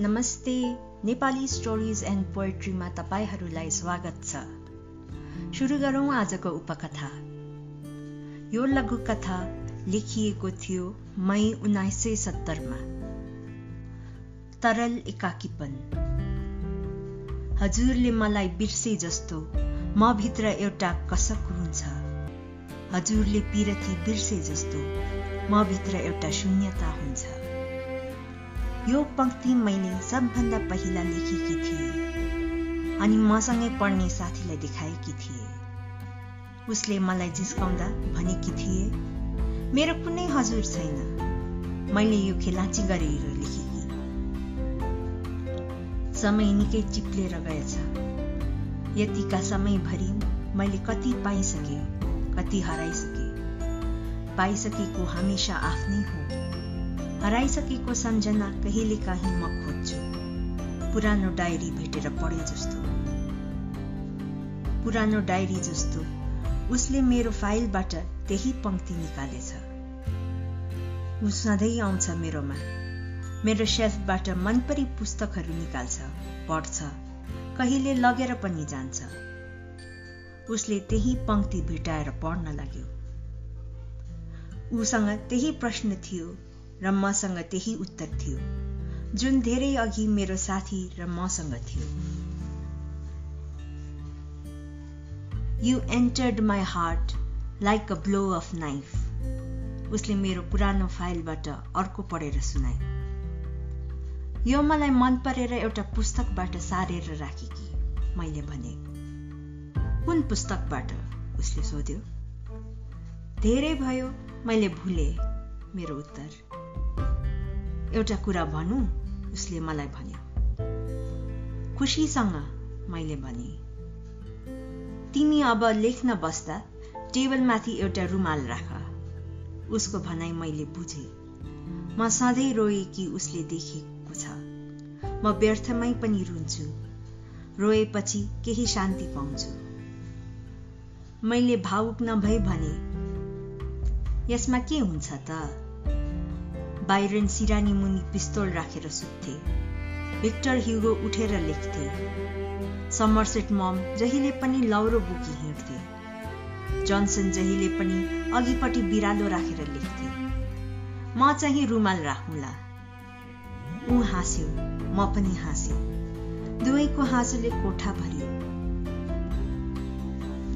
नमस्ते Nepali stories and पोएट्रीमा तपाईँहरूलाई स्वागत छ। सुरु गरौँ आजको उपकथा। यो लघुकथा लेखिएको थियो मई उन्नाइस सय सत्तरमा। तरल एकाकीपन। हजुरले मलाई बिर्से जस्तो म भित्र एउटा कसक हुन्छ। हजुरले पिरती बिर्से जस्तो म भित्र एउटा शून्यता हुन्छ। यो पंक्ति मैले सबभन्दा पहिला लेखेकी थिएँ अनि मसँगै पढ्ने साथीलाई देखाएकी थिए। उसले मलाई जिस्काउँदा भनेकी थिए मेरो कुनै हजुर छैन। मैले यो खेलाची गरेर लेखेकी। समय निकै चिप्लेर गएछ। यतिका समयभरि मैले कति पाइसके कति हराइसके। पाइसकेको हमेसा आफ्नै हो। हराइसकेको सम्झना कहिलेकाहीँ म खोज्छु। पुरानो डायरी भेटेर पढे जस्तो। पुरानो डायरी जस्तो उसले मेरो फाइलबाट त्यही पङ्क्ति निकालेछ। ऊ सधैँ आउँछ मेरोमा। मेरो सेल्फबाट मनपरी पुस्तकहरू निकाल्छ पढ्छ कहिले लगेर पनि जान्छ। उसले त्यही पङ्क्ति भेटाएर पढ्न लाग्यो। उसँग त्यही प्रश्न थियो र मसँग त्यही उत्तर थियो। जुन धेरै अघि मेरो साथी र मसँग थियो। You entered my heart like a blow of knife उसले मेरो पुरानो फाइलबाट अर्को पढेर सुनायो। यो मलाई मन परेर एउटा पुस्तकबाट सारेर राखेकी मैले भने। कुन पुस्तकबाट? उसले सोध्यो। धेरै भयो मैले भुले मेरो उत्तर। एउटा कुरा भनौँ उसले मलाई भन्यो। खुसीसँग मैले भने तिमी अब लेख्न बस्दा टेबलमाथि एउटा रुमाल राख। उसको भनाइ मैले बुझे। म सधैँ रोए कि उसले देखेको छ। म व्यर्थमै पनि रुन्छु। रोएपछि केही शान्ति पाउँछु। मैले भावुक नभई भने यसमा के हुन्छ त? बाइरन सिरानी मुनि पिस्तोल राखेर सुत्थे। भिक्टर ह्युगो उठेर लेख्थे समरसेट मम जहिले पनि लौरो बोकी हिँड्थे। जनसन जहिले पनि अघिपट्टि बिरालो राखेर लेख्थे। म चाहिँ रुमाल राखुँला। ऊ हाँस्यो म पनि हाँसे दुवैको हाँसोले कोठा भरियो।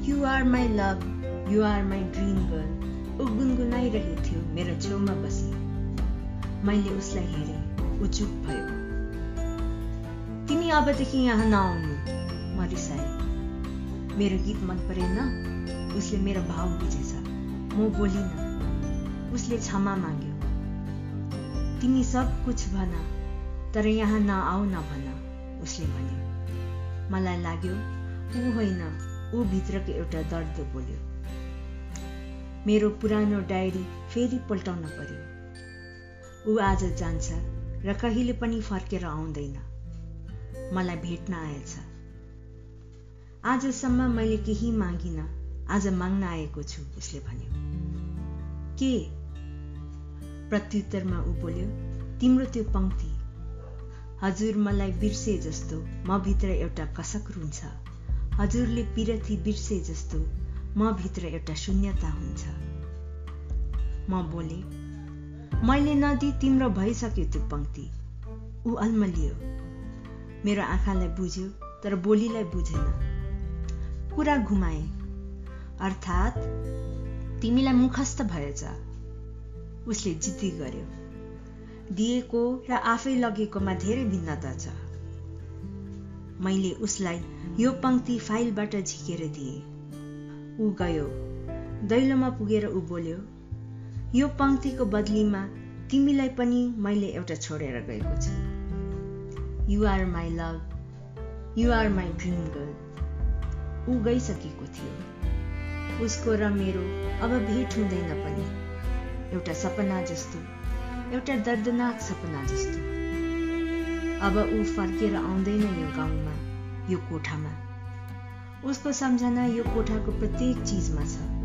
You are my love you are my dream girl ऊ गुनगुनाइरहेथ्यो मेरो छेउमा बसी। मैले उसलाई हेरेँ ऊ चुप भयो। तिमी अबदेखि यहाँ नआउनु म रिसाएँ मेरो गीत मन परेन उसले मेरो भाव बुझेछ। म बोलिन उसले क्षमा माग्यो। तिमी सब कुछ भन तर यहाँ नआउ न भन उसले भन्यो। मलाई लाग्यो ऊ होइन ऊ भित्रको एउटा दर्द बोल्यो। मेरो पुरानो डायरी फेरि पल्टाउन पर्यो। ऊ आज जान्छ र कहिले पनि फर्केर आउँदैन। मलाई भेट्न आएछ। आजसम्म मैले केही मागिन। आज माग्न आएको छु उसले भन्यो। के? प्रत्युत्तरमा ऊ बोल्यो तिम्रो त्यो पङ्क्ति। हजुर मलाई बिर्से जस्तो म भित्र एउटा कसक रुन्छ हजुरले पिरथी बिर्से जस्तो म भित्र एउटा शून्यता हुन्छ। म बोले मैले नदी तिम्रो भइसक्यो त्यो पङ्क्ति। ऊ अल्मलियो। मेरो आँखालाई बुझ्यो तर बोलीलाई बुझेन। कुरा घुमाए। अर्थात् तिमीलाई मुखस्त भएछ। उसले जिद्दी गर्यो। दिएको र आफै लगेकोमा धेरै भिन्नता छ। मैले उसलाई यो पङ्क्ति फाइलबाट झिकेर दिएँ। ऊ गयो। दैलोमा पुगेर ऊ बोल्यो यो पङ्क्तिको बदलीमा तिमीलाई पनि मैले एउटा छोडेर गएको छु। You are my love you are my dream girl ऊ गइसकेको थियो। उसको र मेरो अब भेट हुँदैन पनि। एउटा सपना जस्तो एउटा दर्दनाक सपना जस्तो। अब ऊ फर्केर आउँदैन यो गाउँमा यो कोठामा। उसको सम्झना यो कोठाको प्रत्येक चिजमा छ।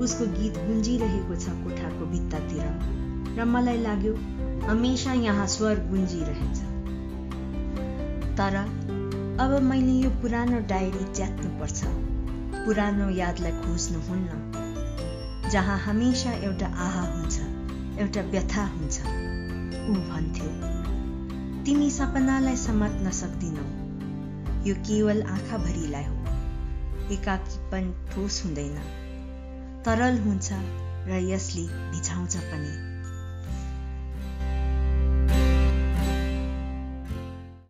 उसको गीत गुन्जिरहेको छ कोठाको भित्तातिर। र मलाई लाग्यो हमेसा यहाँ स्वर गुन्जिरहेछ। तर अब मैले यो पुरानो डायरी च्यात्नुपर्छ। पुरानो यादलाई खोज्नुहुन्न जहाँ हमेसा एउटा आहा हुन्छ एउटा व्यथा हुन्छ। ऊ भन्थ्यो तिमी सपनालाई समात्न सक्दिनौ। यो केवल आँखाभरिलाई हो। एकाकीपन ठोस हुँदैन। तरल हुन्छ र यसले भिजाउँछ पनि।